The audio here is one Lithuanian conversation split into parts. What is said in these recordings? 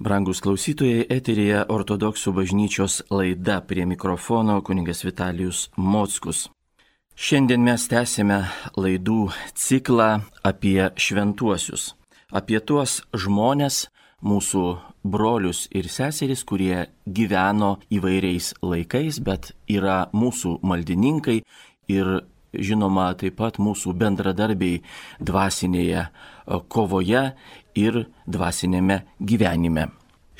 Brangus klausytojai, eterėje ortodoksų bažnyčios laida prie mikrofono kuningas Vitalijus Mockus. Šiandien mes tęsime laidų ciklą apie šventuosius, apie tuos žmonės, mūsų brolius ir seseris, kurie gyveno įvairiais laikais, bet yra mūsų maldininkai ir žinoma taip pat mūsų bendradarbiai dvasinėje kovoje ir dvasinėme gyvenime.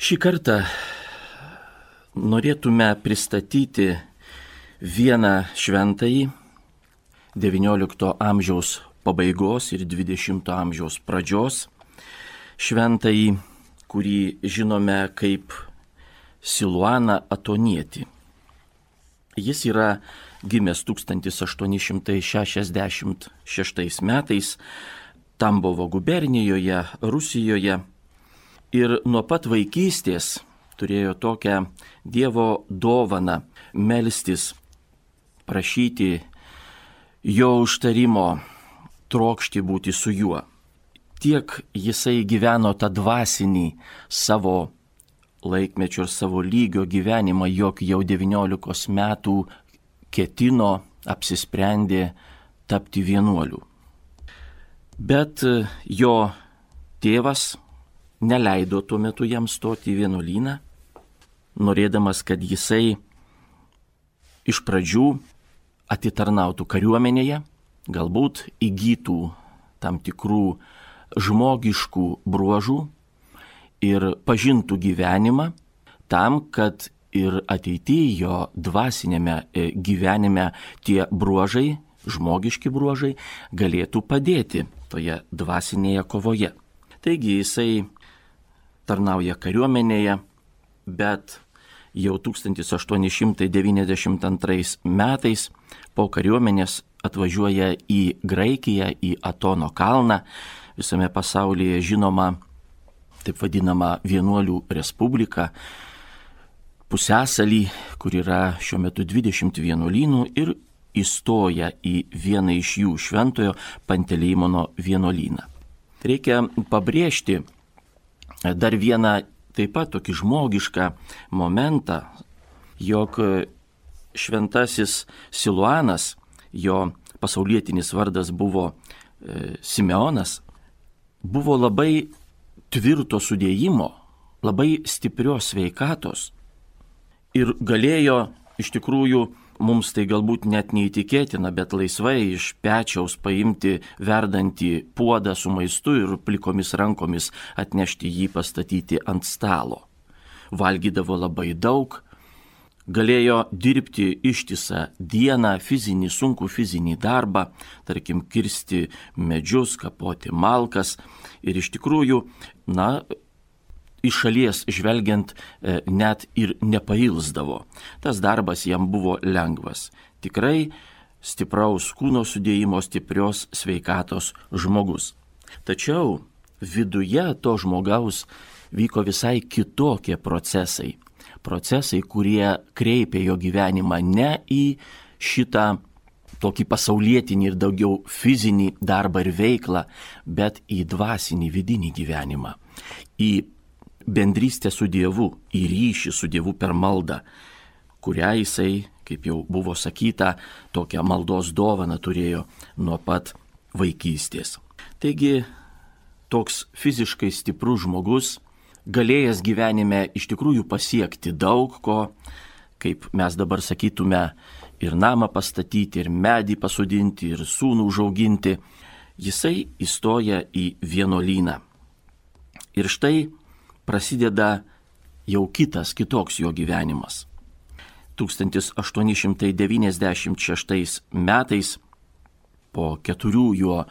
Šį kartą norėtume pristatyti vieną šventąjį XIX amžiaus pabaigos ir XX amžiaus pradžios šventąjį, kurį žinome kaip Siluaną Atonietį. Jis yra gimęs 1866 metais Tambovo gubernijoje, Rusijoje ir nuo pat vaikystės turėjo tokią Dievo dovaną melstis, prašyti jo užtarimo, trokšti būti su juo. Tiek jisai gyveno tą dvasinį savo laikmečio ir savo lygio gyvenimą, jog jau 19 metų ketino, apsisprendė tapti vienuoliu. Bet e, jo tėvas neleido tuo metu jam stoti į vienuolyną, norėdamas, kad jisai iš pradžių atitarnautų kariuomenėje, galbūt įgytų tam tikrų žmogiškų bruožų ir pažintų gyvenimą tam, kad ir ateityje jo dvasinėme e, gyvenime tie bruožai, žmogiški bruožai, galėtų padėti toje dvasinėje kovoje. Taigi jisai tarnauja kariuomenėje, bet jau 1892 metais po kariuomenės atvažiuoja į Graikiją, į Atono kalną, visame pasaulyje žinoma taip vadinama vienuolių respublika, pusęsalį, kur yra šiuo metu 20 vienuolynų ir įstoja į vieną iš jų šventojo Panteleimono vienuolyną. Reikia pabrėžti dar vieną taip pat tokį žmogišką momentą, jog šventasis Siluanas, jo pasaulietinis vardas buvo e, Simeonas, buvo labai tvirto sudėjimo, labai stiprios veikatos ir galėjo iš tikrųjų mums tai galbūt net neįtikėtina, bet laisvai iš pečiaus paimti verdantį puodą su maistu ir plikomis rankomis atnešti jį pastatyti ant stalo. Valgydavo labai daug, galėjo dirbti ištisą dieną fizinį, sunkų fizinį darbą, tarkim, kirsti medžius, kapoti malkas ir iš tikrųjų, na, iš šalies žvelgiant e, net ir nepailsdavo. Tas darbas jam buvo lengvas. Tikrai stipraus kūno sudėjimo, stiprios sveikatos žmogus. Tačiau viduje to žmogaus vyko visai kitokie procesai. Procesai, kurie kreipė jo gyvenimą ne į šitą tokį pasaulietinį ir daugiau fizinį darbą ir veiklą, bet į dvasinį vidinį gyvenimą, į bendrystę su Dievu, į ryšį su Dievu per maldą, kurią jisai, kaip jau buvo sakyta, tokią maldos dovaną turėjo nuo pat vaikystės. Taigi, toks fiziškai stiprus žmogus, galėjęs gyvenime iš tikrųjų pasiekti daug ko, kaip mes dabar sakytume, ir namą pastatyti, ir medį pasodinti, ir sūnų užauginti, jisai įstoja į vienuolyną. Ir štai prasideda jau kitas, kitoks jo gyvenimas. 1896 metais po keturių jo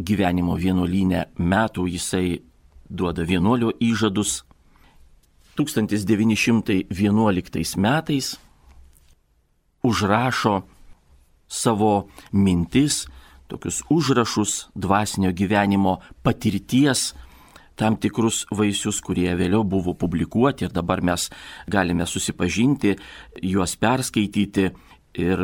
gyvenimo vienuolynė metų jisai duoda vienuolio įžadus. 1911 metais užrašo savo mintis, tokius užrašus dvasinio gyvenimo patirties tam tikrus vaisius, kurie vėliau buvo publikuoti ir dabar mes galime susipažinti, juos perskaityti ir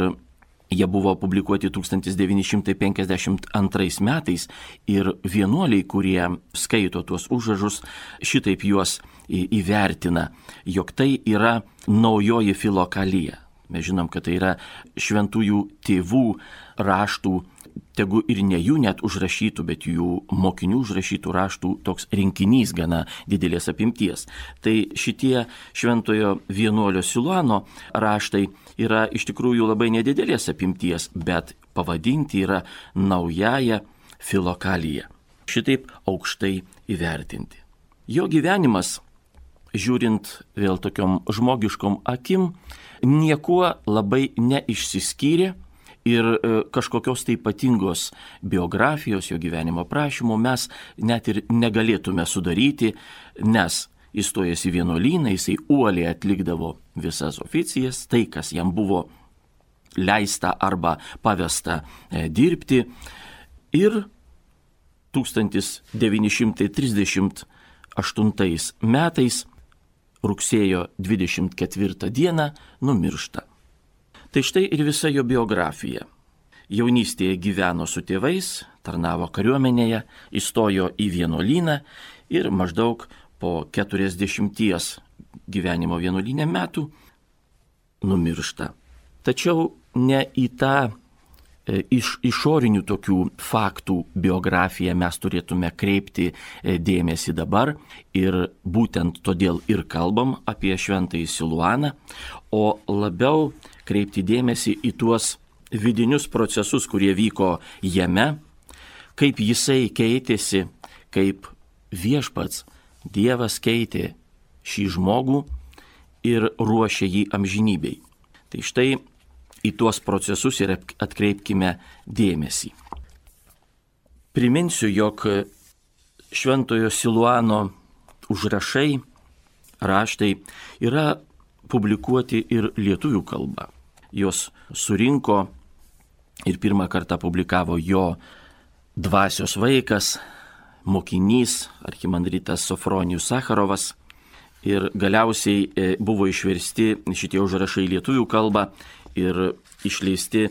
Jie buvo publikuoti 1952 metais ir vienuoliai, kurie skaito tuos užrašus, šitaip juos įvertina, jog tai yra naujoji filokalija. Mes žinom, kad tai yra šventųjų tėvų raštų tegu ir ne jų net užrašytų, bet jų mokinių užrašytų raštų toks rinkinys gana didelės apimties. Tai šitie šventojo vienuolio Siluano raštai yra iš tikrųjų labai nedidelės apimties, bet pavadinti yra naująją filokaliją. Šitaip aukštai įvertinti. Jo gyvenimas, žiūrint vėl tokiom žmogiškom akim, niekuo labai neišsiskyrė ir e, kažkokios tai ypatingos biografijos, jo gyvenimo prašymo mes net ir negalėtume sudaryti, nes įstojęs į vienuolyną jisai uoliai atlikdavo visas oficijas, tai kas jam buvo leista arba pavesta e, dirbti. Ir 1938 metais rugsėjo 24 dieną numiršta. Tai štai ir visa jo biografija. Jaunystėje gyveno su tėvais, tarnavo kariuomenėje, įstojo į vienuolyną ir maždaug po 40 gyvenimo vienuolynė metų numiršta. Tačiau ne į tą e, iš išorinių tokių faktų biografiją mes turėtume kreipti e, dėmesį dabar ir būtent todėl ir kalbam apie šventąjį Siluaną, o labiau kreipti dėmesį į tuos vidinius procesus, kurie vyko jame, kaip jisai keitėsi, kaip viešpats Dievas keitė šį žmogų ir ruošė jį amžinybei. Tai štai į tuos procesus ir atkreipkime dėmesį. Priminsiu, jog Šventojo Siluano užrašai, raštai yra publikuoti ir lietuvių kalba jos surinko ir pirmą kartą publikavo jo dvasios vaikas, mokinys, archimandritas Sofronijus Sakharovas. Ir galiausiai e, buvo išversti šitie užrašai lietuvių kalbą ir išleisti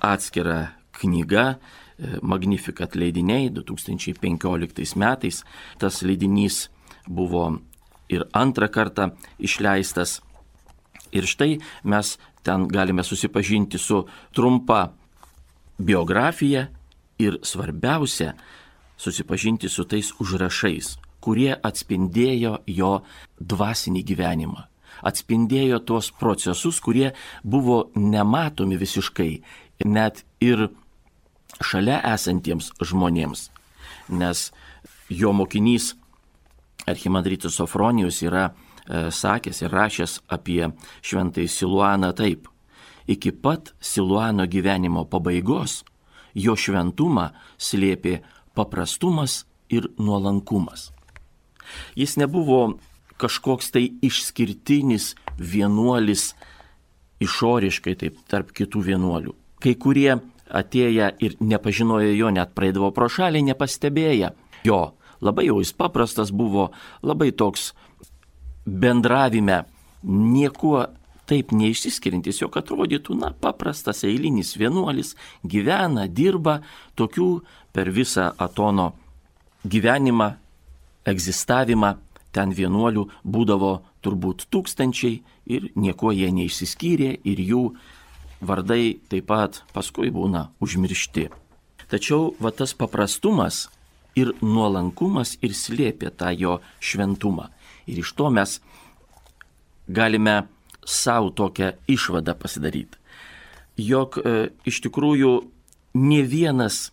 atskira knyga e, Magnificat leidiniai 2015 metais. Tas leidinys buvo ir antrą kartą išleistas. Ir štai mes Ten galime susipažinti su trumpa biografija ir svarbiausia - susipažinti su tais užrašais, kurie atspindėjo jo dvasinį gyvenimą, atspindėjo tuos procesus, kurie buvo nematomi visiškai, net ir šalia esantiems žmonėms. Nes jo mokinys Archimandritas Sofronijus yra sakęs ir rašęs apie šventąjį Siluaną taip. Iki pat Siluano gyvenimo pabaigos jo šventumą slėpė paprastumas ir nuolankumas. Jis nebuvo kažkoks tai išskirtinis vienuolis išoriškai taip tarp kitų vienuolių. Kai kurie atėję ir nepažinojo jo, net praeidavo pro šalį, nepastebėję jo. Labai jau jis paprastas buvo, labai toks bendravime niekuo taip neišsiskiriantis, jog atrodytų, na, paprastas eilinis vienuolis gyvena, dirba, tokių per visą Atono gyvenimą, egzistavimą ten vienuolių būdavo turbūt tūkstančiai ir niekuo jie neišsiskyrė ir jų vardai taip pat paskui būna užmiršti. Tačiau va tas paprastumas ir nuolankumas ir slėpė tą jo šventumą. Ir iš to mes galime savo tokią išvadą pasidaryti, jog e, iš tikrųjų ne vienas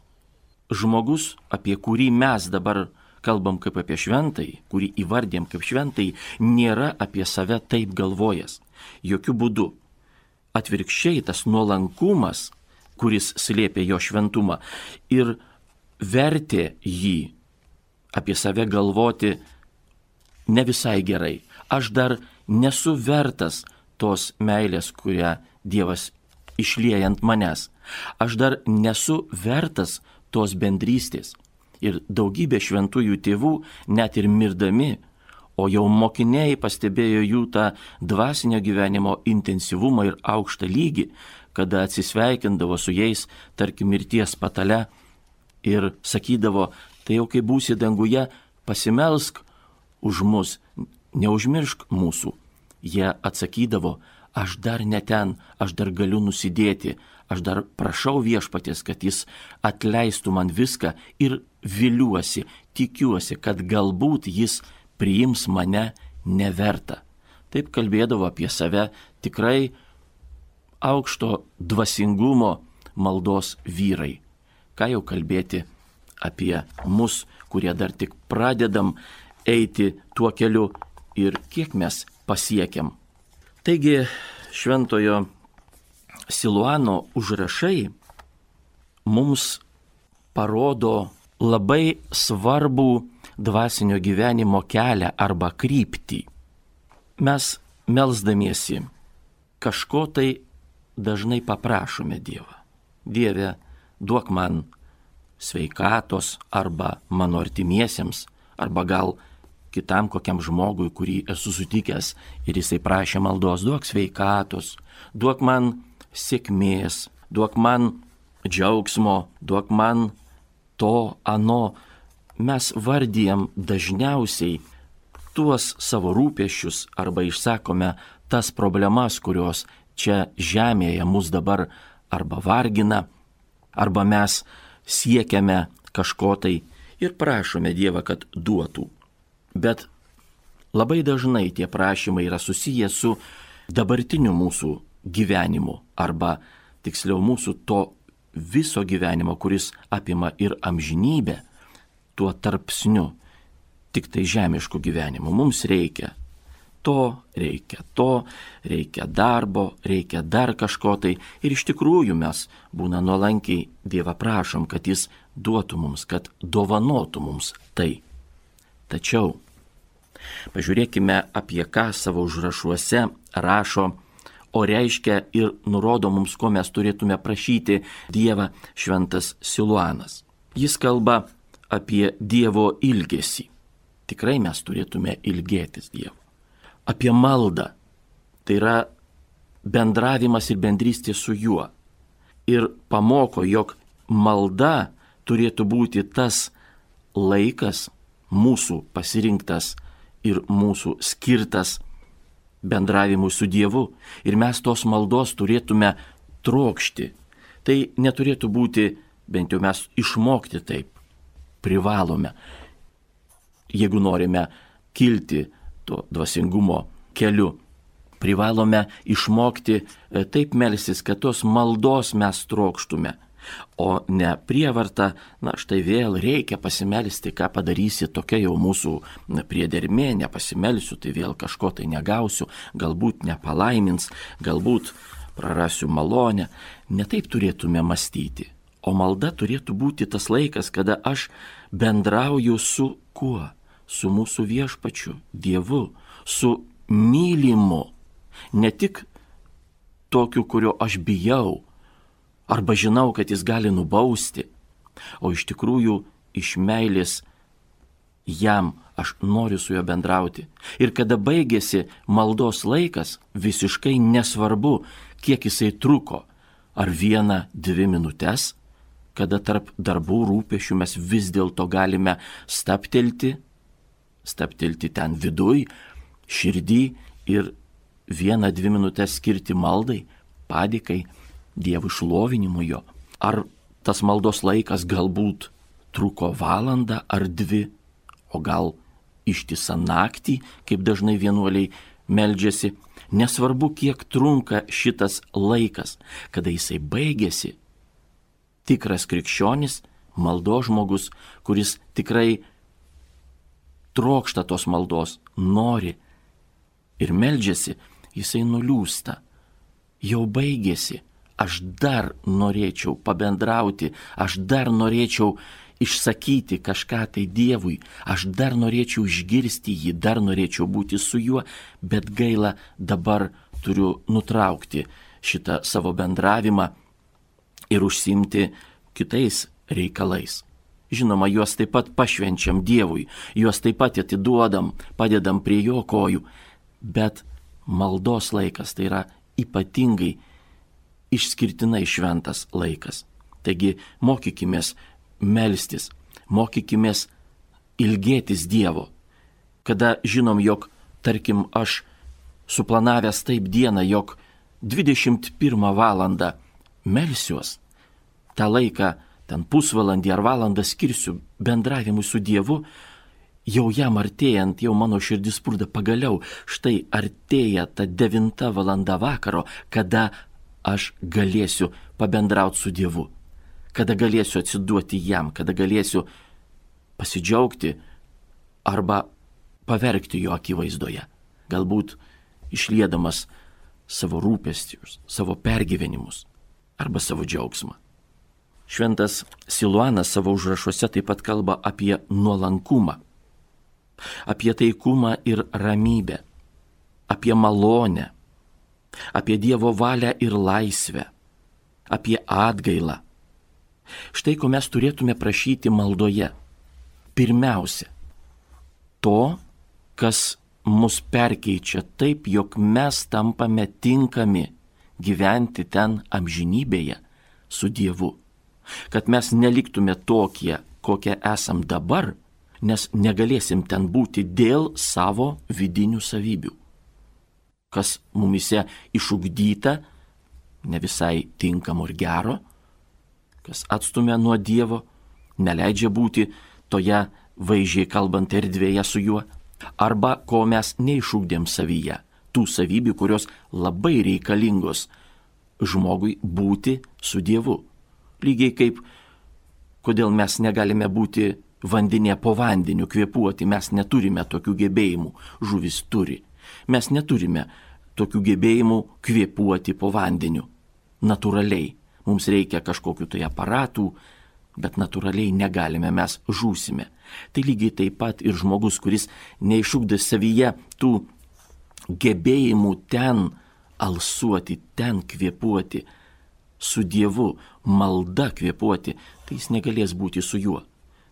žmogus, apie kurį mes dabar kalbam kaip apie šventai, kurį įvardėm kaip šventai, nėra apie save taip galvojęs. Jokių būdų. Atvirkščiai tas nuolankumas, kuris slėpė jo šventumą ir vertė jį apie save galvoti ne visai gerai. Aš dar nesu vertas tos meilės, kurią Dievas išlieja ant manęs. Aš dar nesu vertas tos bendrystės. Ir daugybė šventųjų tėvų, net ir mirdami, o jau mokiniai pastebėjo jų tą dvasinio gyvenimo intensyvumą ir aukštą lygį, kada atsisveikindavo su jais, tarkim, mirties patale ir sakydavo, tai jau kai būsi danguje, pasimelsk už mus, neužmiršk mūsų. Jie atsakydavo, aš dar ne ten, aš dar galiu nusidėti, aš dar prašau viešpatės, kad jis atleistų man viską ir viliuosi, tikiuosi, kad galbūt jis priims mane neverta. Taip kalbėdavo apie save tikrai aukšto dvasingumo maldos vyrai. Ką jau kalbėti apie mus, kurie dar tik pradedam eiti tuo keliu ir kiek mes pasiekiam. Taigi šventojo Siluano užrašai mums parodo labai svarbų dvasinio gyvenimo kelią arba kryptį. Mes melzdamiesi kažko tai dažnai paprašome Dievą. Dieve, duok man sveikatos arba mano artimiesiems, arba gal kitam kokiam žmogui, kurį esu sutikęs ir jisai prašė maldos, duok sveikatos, duok man sėkmės, duok man džiaugsmo, duok man to, ano. Mes vardijam dažniausiai tuos savo rūpešius arba išsakome tas problemas, kurios čia žemėje mus dabar arba vargina, arba mes siekiame kažko tai ir prašome Dievą, kad duotų. Bet labai dažnai tie prašymai yra susiję su dabartiniu mūsų gyvenimu arba tiksliau mūsų to viso gyvenimo, kuris apima ir amžinybę, tuo tarpsniu, tik tai žemišku gyvenimu. Mums reikia to, reikia to, reikia darbo, reikia dar kažko tai. Ir iš tikrųjų mes būna nuolankiai Dievą prašom, kad Jis duotų mums, kad dovanotų mums tai. Tačiau pažiūrėkime, apie ką savo užrašuose rašo, o reiškia ir nurodo mums, ko mes turėtume prašyti Dievą šventas Siluanas. Jis kalba apie Dievo ilgesį. Tikrai mes turėtume ilgėtis Dievo apie maldą. Tai yra bendravimas ir bendrystė su juo. Ir pamoko, jog malda turėtų būti tas laikas mūsų pasirinktas ir mūsų skirtas bendravimui su Dievu. Ir mes tos maldos turėtume trokšti. Tai neturėtų būti, bent jau mes išmokti taip. Privalome. Jeigu norime kilti to dvasingumo keliu. Privalome išmokti e, taip melsis, kad tos maldos mes trokštume, o ne prievarta, na štai vėl reikia pasimelsti, ką padarysi, tokia jau mūsų priedermė, nepasimelsiu, tai vėl kažko tai negausiu, galbūt nepalaimins, galbūt prarasiu malonę. Netaip turėtume mąstyti. O malda turėtų būti tas laikas, kada aš bendrauju su kuo? su mūsų viešpačiu, Dievu, su mylimu, ne tik tokiu, kurio aš bijau, arba žinau, kad jis gali nubausti, o iš tikrųjų iš meilės jam aš noriu su juo bendrauti. Ir kada baigėsi maldos laikas, visiškai nesvarbu, kiek jisai truko, ar vieną, dvi minutės, kada tarp darbų rūpešių mes vis dėlto galime staptelti staptilti ten viduj, širdį ir vieną, dvi minutės skirti maldai, padikai, Dievo išlovinimui jo. Ar tas maldos laikas galbūt truko valandą ar dvi, o gal ištisą naktį, kaip dažnai vienuoliai meldžiasi, nesvarbu, kiek trunka šitas laikas, kada jisai baigėsi. Tikras krikščionis, maldo žmogus, kuris tikrai trokšta tos maldos, nori ir meldžiasi, jisai nuliūsta. Jau baigėsi, aš dar norėčiau pabendrauti, aš dar norėčiau išsakyti kažką tai Dievui, aš dar norėčiau išgirsti jį, dar norėčiau būti su juo, bet gaila dabar turiu nutraukti šitą savo bendravimą ir užsimti kitais reikalais. Žinoma, juos taip pat pašvenčiam Dievui, juos taip pat atiduodam, padedam prie jo kojų, bet maldos laikas tai yra ypatingai išskirtinai šventas laikas. Taigi mokykime melstis, mokykime ilgėtis Dievo. Kada žinom, jog, tarkim, aš suplanavęs taip dieną, jog 21 val. melsiuos, tą laiką, ten pusvalandį ar valandą skirsiu bendravimui su Dievu, jau jam artėjant, jau mano širdis spurda pagaliau, štai artėja ta devinta valanda vakaro, kada aš galėsiu pabendrauti su Dievu, kada galėsiu atsiduoti jam, kada galėsiu pasidžiaugti arba paverkti jo akivaizdoje. Galbūt išliedamas savo rūpesčius, savo pergyvenimus arba savo džiaugsmą. Šventas Siluanas savo užrašuose taip pat kalba apie nuolankumą, apie taikumą ir ramybę, apie malonę, apie Dievo valią ir laisvę, apie atgailą. Štai ko mes turėtume prašyti maldoje. Pirmiausia, to, kas mus perkeičia taip, jog mes tampame tinkami gyventi ten amžinybėje su Dievu. Kad mes neliktume tokie, kokie esam dabar, nes negalėsim ten būti dėl savo vidinių savybių. Kas mumise išugdyta, ne visai tinkamo ir gero, kas atstumia nuo Dievo, neleidžia būti toje vaizdžiai kalbant erdvėje su juo, arba ko mes neišūkdėm savyje, tų savybių, kurios labai reikalingos žmogui būti su Dievu. Lygiai kaip, kodėl mes negalime būti vandenė po vandeniu kvėpuoti, mes neturime tokių gebėjimų, žuvis turi. Mes neturime tokių gebėjimų kvėpuoti po vandeniu. Naturaliai. Mums reikia kažkokiu tai aparatų, bet natūraliai negalime, mes žūsime. Tai lygiai taip pat ir žmogus, kuris neišūkdė savyje tų gebėjimų ten alsuoti, ten kvėpuoti, su Dievu, malda kvėpuoti, tai jis negalės būti su juo.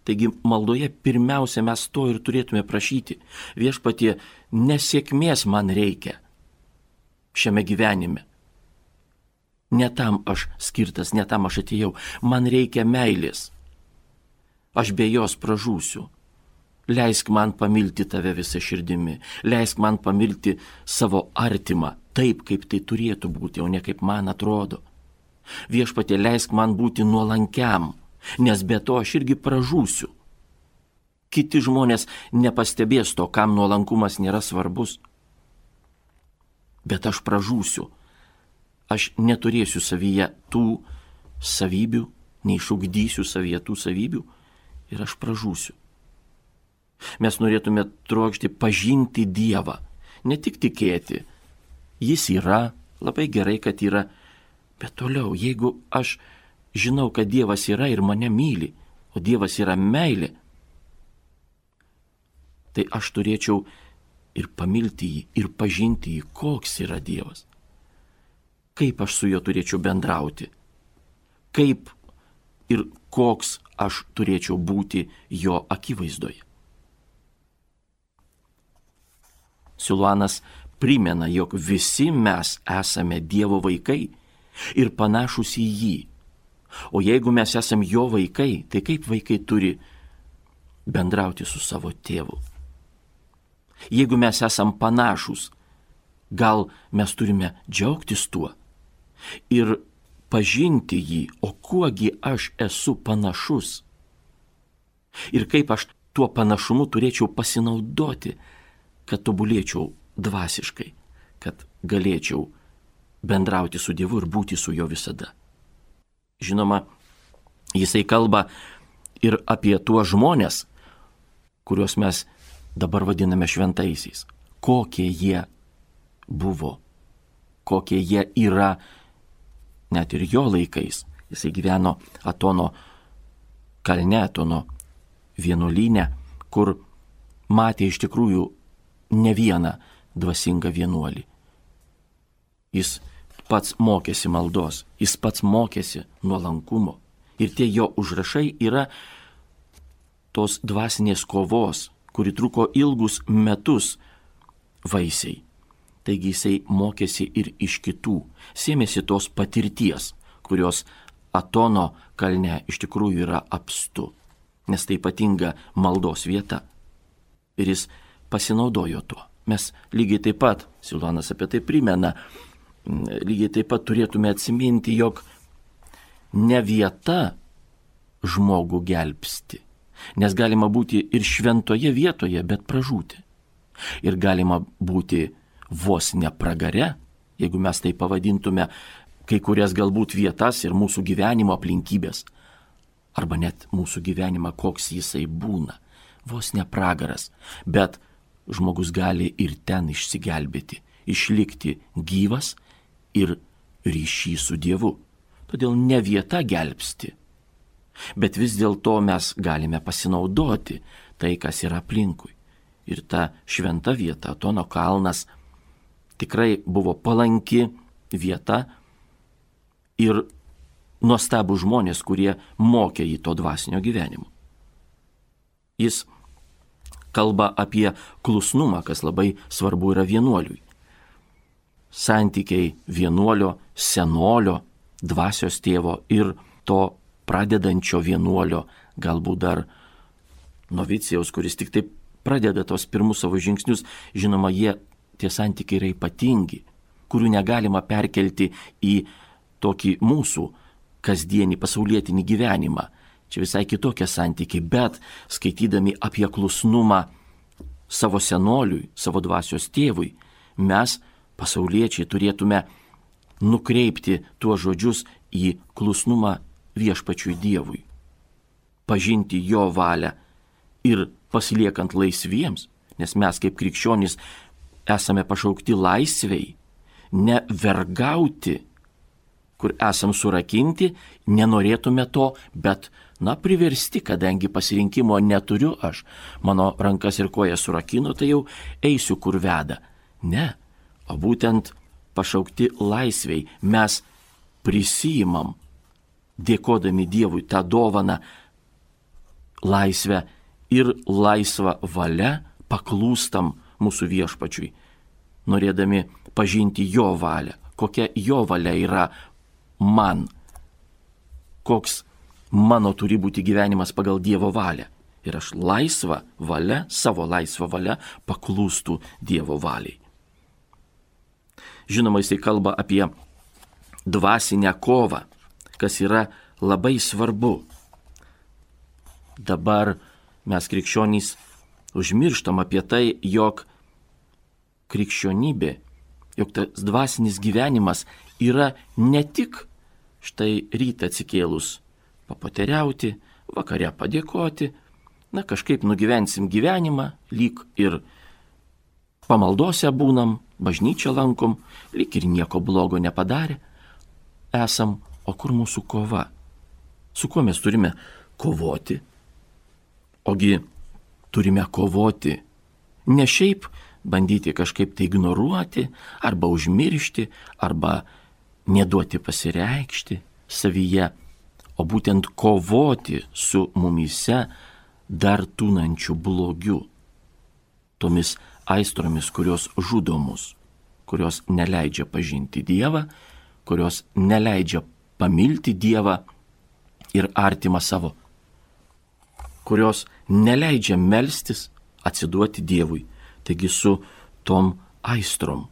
Taigi maldoje pirmiausia mes to ir turėtume prašyti. Viešpatie, nesėkmės man reikia šiame gyvenime. Ne tam aš skirtas, ne tam aš atėjau. Man reikia meilės. Aš be jos pražūsiu. Leisk man pamilti tave visą širdimi. Leisk man pamilti savo artimą taip, kaip tai turėtų būti, o ne kaip man atrodo. Viešpatė leisk man būti nuolankiam, nes be to aš irgi pražūsiu. Kiti žmonės nepastebės to, kam nuolankumas nėra svarbus. Bet aš pražūsiu aš neturėsiu savyje tų savybių, neišugdysiu savyje tų savybių ir aš pražūsiu. Mes norėtume trokšti pažinti Dievą, ne tik tikėti. Jis yra, labai gerai, kad yra, bet toliau, jeigu aš žinau, kad Dievas yra ir mane myli, o Dievas yra meilė, tai aš turėčiau ir pamilti jį, ir pažinti jį, koks yra Dievas kaip aš su juo turėčiau bendrauti, kaip ir koks aš turėčiau būti jo akivaizdoje. Siluanas primena, jog visi mes esame Dievo vaikai ir panašus į jį. O jeigu mes esame jo vaikai, tai kaip vaikai turi bendrauti su savo tėvu? Jeigu mes esame panašus, gal mes turime džiaugtis tuo? ir pažinti jį, o kuogi aš esu panašus. Ir kaip aš tuo panašumu turėčiau pasinaudoti, kad tobulėčiau dvasiškai, kad galėčiau bendrauti su Dievu ir būti su juo visada. Žinoma, jisai kalba ir apie tuos žmonės, kuriuos mes dabar vadiname šventaisiais. Kokie jie buvo, kokie jie yra net ir jo laikais. Jisai gyveno Atono kalne, Atono vienuolynę, kur matė iš tikrųjų ne vieną dvasingą vienuolį. Jis pats mokėsi maldos, jis pats mokėsi nuolankumo. Ir tie jo užrašai yra tos dvasinės kovos, kuri truko ilgus metus vaisiai. Taigi jisai mokėsi ir iš kitų, sėmėsi tos patirties, kurios Atono kalne iš tikrųjų yra apstu, nes tai ypatinga maldos vieta. Ir jis pasinaudojo tuo. Mes lygiai taip pat, Silonas apie tai primena, lygiai taip pat turėtume atsiminti, jog ne vieta žmogų gelbsti, nes galima būti ir šventoje vietoje, bet pražūti. Ir galima būti vos ne pragare, jeigu mes tai pavadintume kai kurias galbūt vietas ir mūsų gyvenimo aplinkybės, arba net mūsų gyvenimą, koks jisai būna, vos ne pragaras, bet žmogus gali ir ten išsigelbėti, išlikti gyvas ir ryšį su Dievu. Todėl ne vieta gelbsti, bet vis dėlto mes galime pasinaudoti tai, kas yra aplinkui. Ir ta šventa vieta, Tono kalnas, tikrai buvo palanki vieta ir nuostabų žmonės, kurie mokė į to dvasinio gyvenimo. Jis kalba apie klusnumą, kas labai svarbu yra vienuoliui. Santykiai vienuolio, senolio, dvasios tėvo ir to pradedančio vienuolio, galbūt dar novicijaus, kuris tik taip pradeda tos pirmus savo žingsnius, žinoma, jie tie santykiai yra ypatingi, kurių negalima perkelti į tokį mūsų kasdienį pasaulietinį gyvenimą. Čia visai kitokie santykiai, bet skaitydami apie klusnumą savo senoliui, savo dvasios tėvui, mes, pasauliečiai, turėtume nukreipti tuos žodžius į klusnumą viešpačiui Dievui. Pažinti jo valią ir pasiliekant laisviems, nes mes kaip krikščionys esame pašaukti laisviai, ne vergauti kur esam surakinti, nenorėtume to, bet, na, priversti, kadangi pasirinkimo neturiu aš, mano rankas ir kojas surakinu, tai jau eisiu, kur veda. Ne, o būtent pašaukti laisviai mes prisijimam, dėkodami Dievui tą dovaną laisvę ir laisvą valią paklūstam mūsų viešpačiui, norėdami pažinti jo valią, kokia jo valia yra man, koks mano turi būti gyvenimas pagal Dievo valią. Ir aš laisvą valią, savo laisvą valią paklūstų Dievo valiai. Žinoma, jisai kalba apie dvasinę kovą, kas yra labai svarbu. Dabar mes krikščionys užmirštam apie tai, jog krikščionybė, jog tas dvasinis gyvenimas yra ne tik štai rytą atsikėlus papoteriauti, vakare padėkoti, na kažkaip nugyvensim gyvenimą, lyg ir pamaldose būnam, bažnyčią lankom, lyg ir nieko blogo nepadarė, esam, o kur mūsų kova? Su kuo mes turime kovoti? Ogi turime kovoti ne šiaip bandyti kažkaip tai ignoruoti, arba užmiršti, arba neduoti pasireikšti savyje, o būtent kovoti su mumise dar tūnančiu blogiu, tomis aistromis, kurios žudo mus, kurios neleidžia pažinti Dievą, kurios neleidžia pamilti Dievą ir artimą savo, kurios neleidžia melstis, atsiduoti Dievui. Taigi su tom aistrom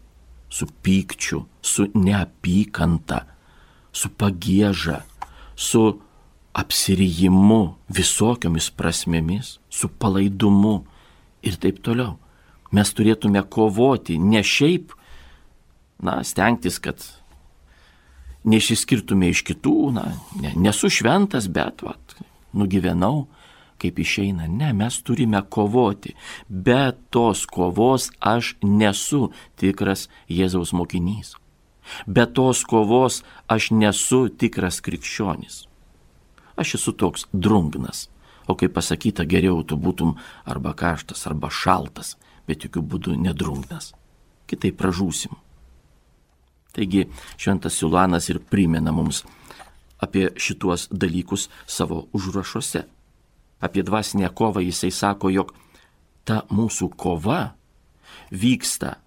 su pykčiu, su neapykanta, su pagėža, su apsirijimu visokiomis prasmėmis, su palaidumu ir taip toliau. Mes turėtume kovoti ne šiaip, na, stengtis, kad neišsiskirtume iš kitų, na, ne, nesu šventas, bet, va, nugyvenau, kaip išeina. Ne, mes turime kovoti. Be tos kovos aš nesu tikras Jėzaus mokinys. Be tos kovos aš nesu tikras krikščionis. Aš esu toks drungnas. O kaip pasakyta, geriau tu būtum arba karštas, arba šaltas, bet jokių būdų nedrungnas. Kitaip pražūsim. Taigi šventas Siulanas ir primena mums apie šituos dalykus savo užrašuose apie dvasinę kovą jisai sako, jog ta mūsų kova vyksta,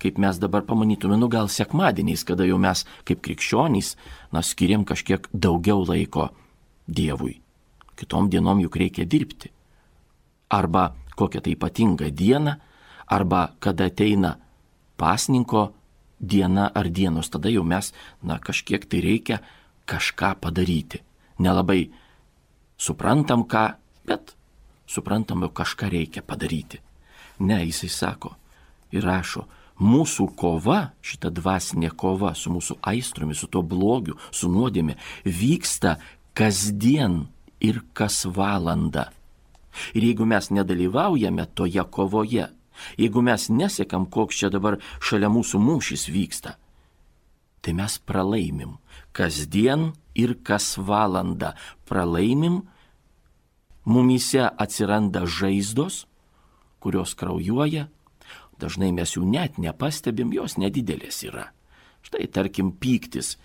kaip mes dabar pamanytume, nu gal sekmadieniais, kada jau mes kaip krikščionys, na, skiriam kažkiek daugiau laiko Dievui. Kitom dienom juk reikia dirbti. Arba kokią tai ypatingą dieną, arba kada ateina pasninko diena ar dienos, tada jau mes, na, kažkiek tai reikia kažką padaryti. Nelabai suprantam ką, bet suprantam, jog kažką reikia padaryti. Ne, jisai sako ir rašo, mūsų kova, šita dvasinė kova su mūsų aistromis, su tuo blogiu, su nuodėmė, vyksta kasdien ir kas valandą. Ir jeigu mes nedalyvaujame toje kovoje, jeigu mes nesiekam, koks čia dabar šalia mūsų mūšis vyksta, tai mes pralaimim. Kasdien ir kas valandą pralaimim, mumyse atsiranda žaizdos, kurios kraujuoja, dažnai mes jų net nepastebim, jos nedidelės yra. Štai tarkim pyktis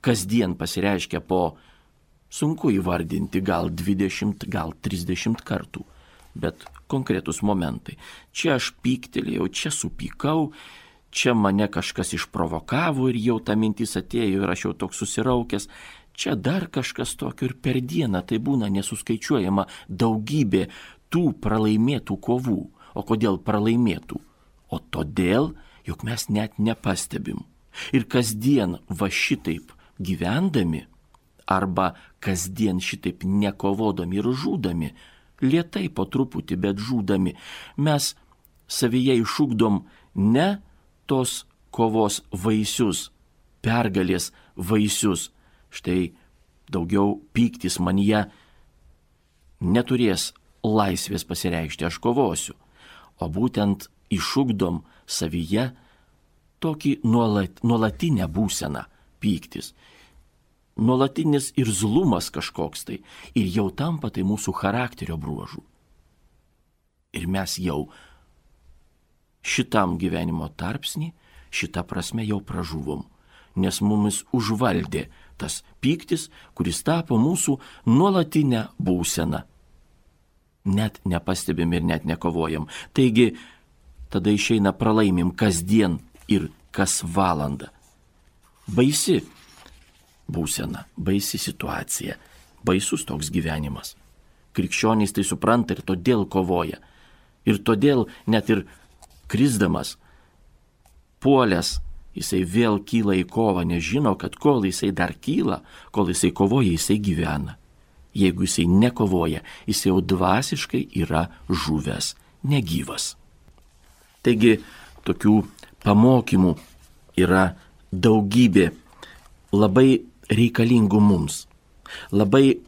kasdien pasireiškia po, sunku įvardinti, gal 20, gal 30 kartų, bet konkretus momentai. Čia aš pyktelėjau, čia supykau, čia mane kažkas išprovokavo ir jau ta mintis atėjo ir aš jau toks susiraukęs, čia dar kažkas tokio ir per dieną tai būna nesuskaičiuojama daugybė tų pralaimėtų kovų. O kodėl pralaimėtų? O todėl, jog mes net nepastebim. Ir kasdien va šitaip gyvendami, arba kasdien šitaip nekovodami ir žūdami, lietai po truputį, bet žūdami, mes savyje išūkdom ne tos kovos vaisius, pergalės vaisius, Štai daugiau pyktis manyje neturės laisvės pasireikšti, aš kovosiu, o būtent išugdom savyje tokį nuolat, nuolatinę būseną pyktis. Nuolatinis ir zlumas kažkoks tai ir jau tampa tai mūsų charakterio bruožų. Ir mes jau šitam gyvenimo tarpsnį, šitą prasme jau pražuvom, nes mumis užvaldė tas pyktis, kuris tapo mūsų nuolatinę būseną. Net nepastebim ir net nekovojam. Taigi, tada išeina pralaimim kasdien ir kas valandą. Baisi būsena, baisi situacija, baisus toks gyvenimas. Krikščionys tai supranta ir todėl kovoja. Ir todėl net ir krisdamas, puolęs jisai vėl kyla į kovą, nes žino, kad kol jisai dar kyla, kol jisai kovoja, jisai gyvena. Jeigu jisai nekovoja, jisai jau dvasiškai yra žuvęs, negyvas. Taigi tokių pamokymų yra daugybė labai reikalingų mums, labai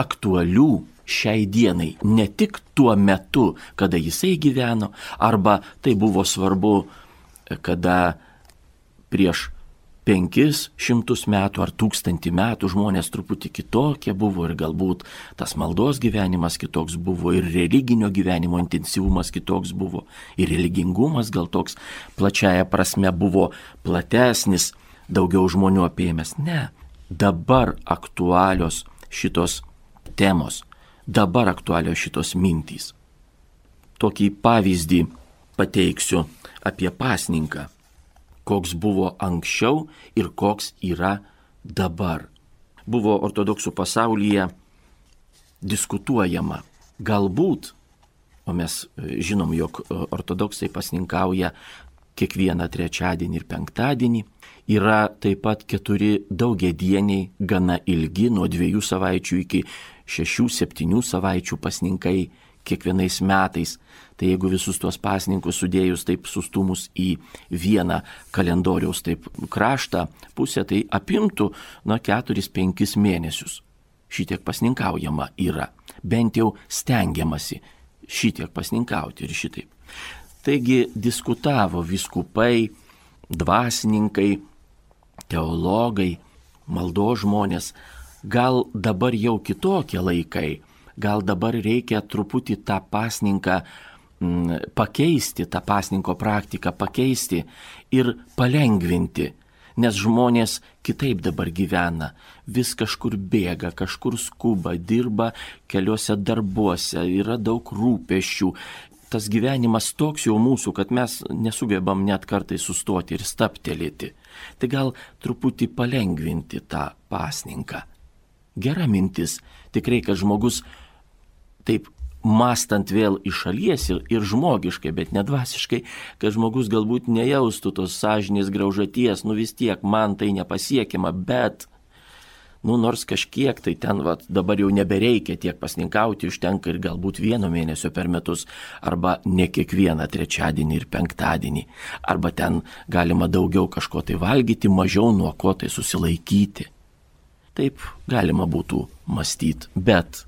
aktualių šiai dienai, ne tik tuo metu, kada jisai gyveno, arba tai buvo svarbu, kada prieš penkis šimtus metų ar tūkstantį metų žmonės truputį kitokie buvo ir galbūt tas maldos gyvenimas kitoks buvo ir religinio gyvenimo intensyvumas kitoks buvo ir religingumas gal toks plačiaja prasme buvo platesnis, daugiau žmonių apėmęs. Ne, dabar aktualios šitos temos, dabar aktualios šitos mintys. Tokį pavyzdį pateiksiu apie pasninką koks buvo anksčiau ir koks yra dabar. Buvo ortodoksų pasaulyje diskutuojama. Galbūt, o mes e, žinom, jog e, ortodoksai pasninkauja kiekvieną trečiadienį ir penktadienį, yra taip pat keturi daugiedieniai, gana ilgi, nuo dviejų savaičių iki šešių, septynių savaičių pasninkai kiekvienais metais. Tai jeigu visus tuos pasninkus sudėjus taip sustumus į vieną kalendoriaus taip kraštą pusę, tai apimtų nuo 4-5 mėnesius. Šitiek pasninkaujama yra. Bent jau stengiamasi šitiek pasninkauti ir šitaip. Taigi diskutavo viskupai, dvasininkai, teologai, maldo žmonės, gal dabar jau kitokie laikai, gal dabar reikia truputį tą pasninką mm, pakeisti, tą pasninko praktiką pakeisti ir palengvinti. Nes žmonės kitaip dabar gyvena, vis kažkur bėga, kažkur skuba, dirba keliuose darbuose, yra daug rūpešių, tas gyvenimas toks jau mūsų, kad mes nesugebam net kartai sustoti ir staptelėti. Tai gal truputį palengvinti tą pasninką. Gera mintis, tikrai, kad žmogus taip mastant vėl iš šalies ir, ir žmogiškai, bet nedvasiškai, kad žmogus galbūt nejaustų tos sąžinės graužaties, nu vis tiek man tai nepasiekiama, bet nu nors kažkiek tai ten vat, dabar jau nebereikia tiek pasninkauti, užtenka ir galbūt vieno mėnesio per metus, arba ne kiekvieną trečiadienį ir penktadienį, arba ten galima daugiau kažko tai valgyti, mažiau nuo ko tai susilaikyti. Taip galima būtų mąstyti, bet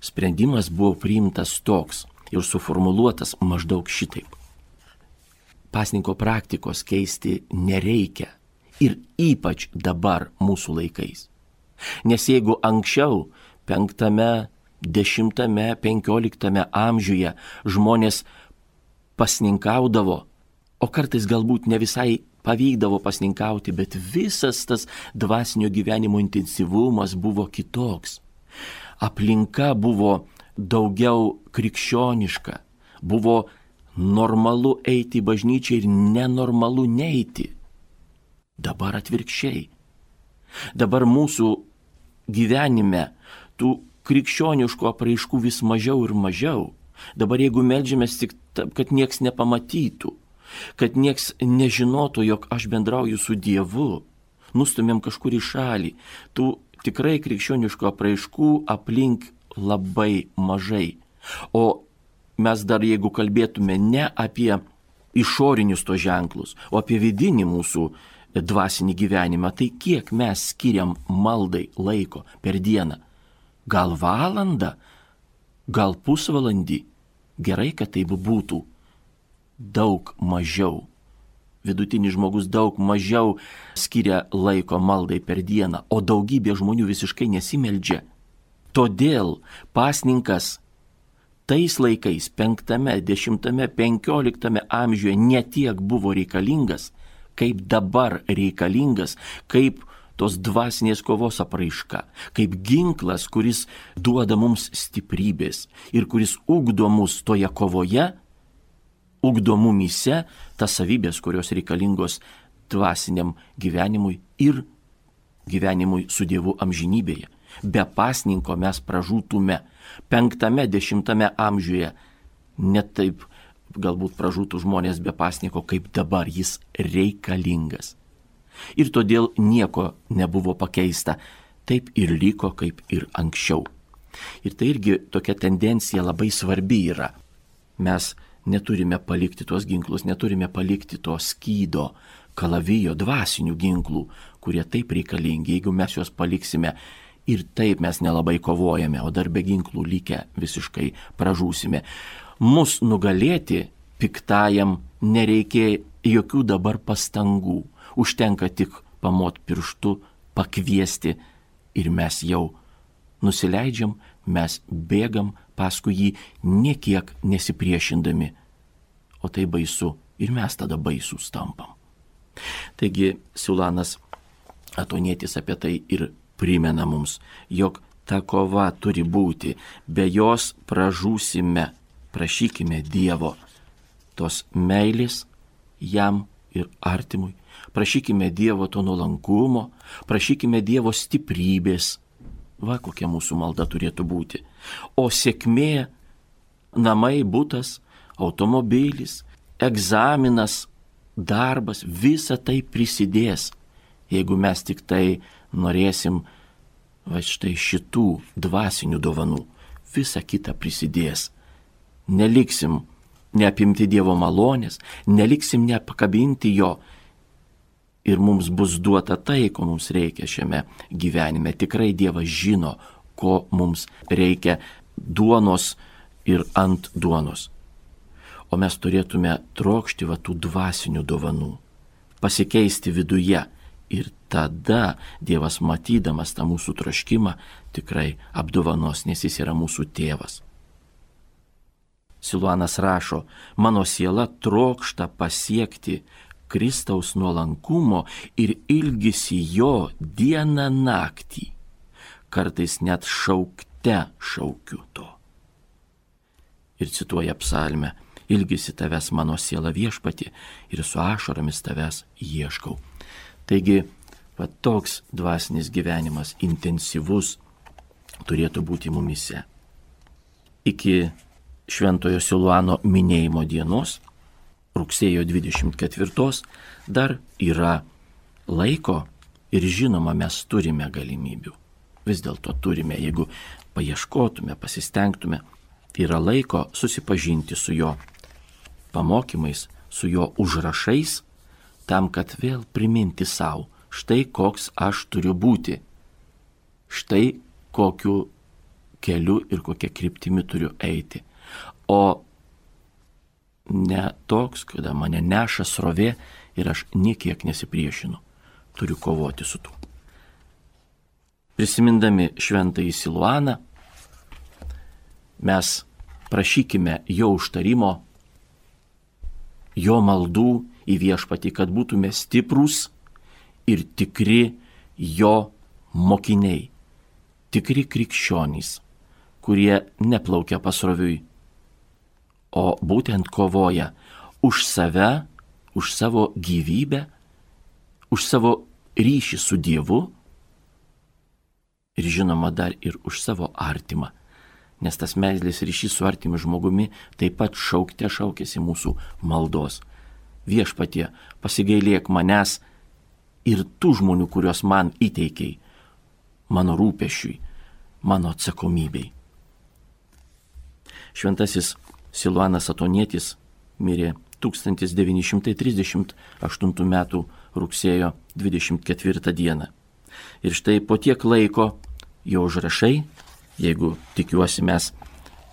sprendimas buvo priimtas toks ir suformuluotas maždaug šitaip. Pasninko praktikos keisti nereikia ir ypač dabar mūsų laikais. Nes jeigu anksčiau, penktame, dešimtame, penkioliktame amžiuje žmonės pasninkaudavo, o kartais galbūt ne visai pavykdavo pasninkauti, bet visas tas dvasinio gyvenimo intensyvumas buvo kitoks. Aplinka buvo daugiau krikščioniška, buvo normalu eiti į bažnyčią ir nenormalu neiti. Dabar atvirkščiai. Dabar mūsų gyvenime tų krikščioniškų apraiškų vis mažiau ir mažiau. Dabar jeigu melžiamės tik, kad nieks nepamatytų, kad nieks nežinotų, jog aš bendrauju su Dievu, nustumėm kažkur į šalį, tų tikrai krikščioniškų apraiškų aplink labai mažai. O mes dar jeigu kalbėtume ne apie išorinius to ženklus, o apie vidinį mūsų dvasinį gyvenimą, tai kiek mes skiriam maldai laiko per dieną? Gal valandą, gal pusvalandį? Gerai, kad taip būtų. Daug mažiau. Vidutinis žmogus daug mažiau skiria laiko maldai per dieną, o daugybė žmonių visiškai nesimeldžia. Todėl pasninkas tais laikais, penktame, dešimtame, penkioliktame amžiuje netiek buvo reikalingas, kaip dabar reikalingas, kaip tos dvasinės kovos apraiška, kaip ginklas, kuris duoda mums stiprybės ir kuris ugdo mus toje kovoje, ugdo mumise tas savybės, kurios reikalingos dvasiniam gyvenimui ir gyvenimui su Dievu amžinybėje. Be pasninko mes pražūtume penktame, dešimtame amžiuje net taip galbūt pražūtų žmonės be pasniko, kaip dabar jis reikalingas. Ir todėl nieko nebuvo pakeista, taip ir liko kaip ir anksčiau. Ir tai irgi tokia tendencija labai svarbi yra. Mes neturime palikti tuos ginklus, neturime palikti to skydo, kalavijo, dvasinių ginklų, kurie taip reikalingi, jeigu mes juos paliksime ir taip mes nelabai kovojame, o dar be ginklų likę visiškai pražūsime mus nugalėti piktajam nereikia jokių dabar pastangų. Užtenka tik pamot pirštu, pakviesti ir mes jau nusileidžiam, mes bėgam paskui jį niekiek nesipriešindami. O tai baisu ir mes tada baisūs tampam. Taigi Siulanas Atonietis apie tai ir primena mums, jog ta kova turi būti, be jos pražūsime prašykime Dievo tos meilės jam ir artimui, prašykime Dievo to nuolankumo, prašykime Dievo stiprybės. Va kokia mūsų malda turėtų būti. O sėkmė - namai, būtas, automobilis, egzaminas, darbas, visa tai prisidės, jeigu mes tik tai norėsim va štai šitų dvasinių dovanų. Visa kita prisidės neliksim neapimti Dievo malonės, neliksim nepakabinti jo. Ir mums bus duota tai, ko mums reikia šiame gyvenime. Tikrai Dievas žino, ko mums reikia duonos ir ant duonos. O mes turėtume trokšti va tų dvasinių dovanų, pasikeisti viduje. Ir tada Dievas matydamas tą mūsų troškimą tikrai apdovanos, nes jis yra mūsų tėvas. Siluanas rašo, mano siela trokšta pasiekti Kristaus nuolankumo ir ilgisi jo dieną naktį. Kartais net šaukte šaukiu to. ir cituoja psalmę, ilgisi tavęs mano siela viešpati ir su ašaromis tavęs ieškau. Taigi, va toks dvasinis gyvenimas, intensyvus, turėtų būti mumise. Iki Šventojo Siluano minėjimo dienos, rugsėjo 24, dar yra laiko ir žinoma mes turime galimybių. Vis dėlto turime, jeigu paieškotume, pasistengtume, yra laiko susipažinti su jo pamokymais, su jo užrašais, tam, kad vėl priminti savo, štai koks aš turiu būti, štai kokiu keliu ir kokia kryptimi turiu eiti. O ne toks, kada mane neša srovė ir aš niekiek nesipriešinu. Turiu kovoti su tuo. Prisimindami šventąjį Siluaną, mes prašykime jo užtarimo jo maldų į viešpatį, kad būtume stiprūs ir tikri jo mokiniai, tikri krikščionys, kurie neplaukia pasroviui, o būtent kovoja už save, už savo gyvybę, už savo ryšį su Dievu ir žinoma dar ir už savo artimą nes tas meilės ryšys su artimu žmogumi taip pat šaukte šaukėsi mūsų maldos. Viešpatie, pasigailėk manęs ir tų žmonių, kuriuos man įteikiai, mano rūpešiui, mano atsakomybei. Šventasis Siluanas Atonietis mirė 1938 m. rugsėjo 24 d. Ir štai po tiek laiko jo užrašai jeigu tikiuosi mes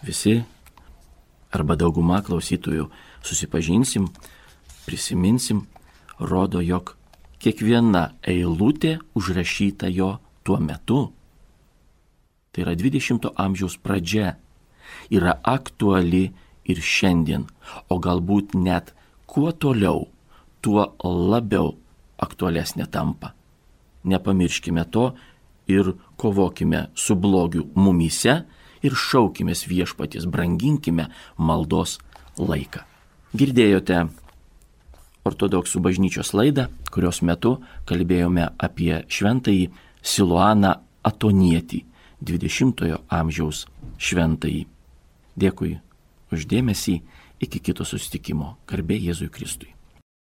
visi arba dauguma klausytojų susipažinsim, prisiminsim, rodo, jog kiekviena eilutė užrašyta jo tuo metu, tai yra 20-ojo amžiaus pradžia, yra aktuali ir šiandien, o galbūt net kuo toliau, tuo labiau aktualesnė tampa. Nepamirškime to, ir kovokime su blogiu mumyse ir šaukime viešpatis, branginkime maldos laiką. Girdėjote ortodoksų bažnyčios laidą, kurios metu kalbėjome apie šventąjį Siluaną Atonietį, 20-ojo amžiaus šventąjį. Dėkui uždėmesį, iki kito susitikimo. Garbė Jėzui Kristui.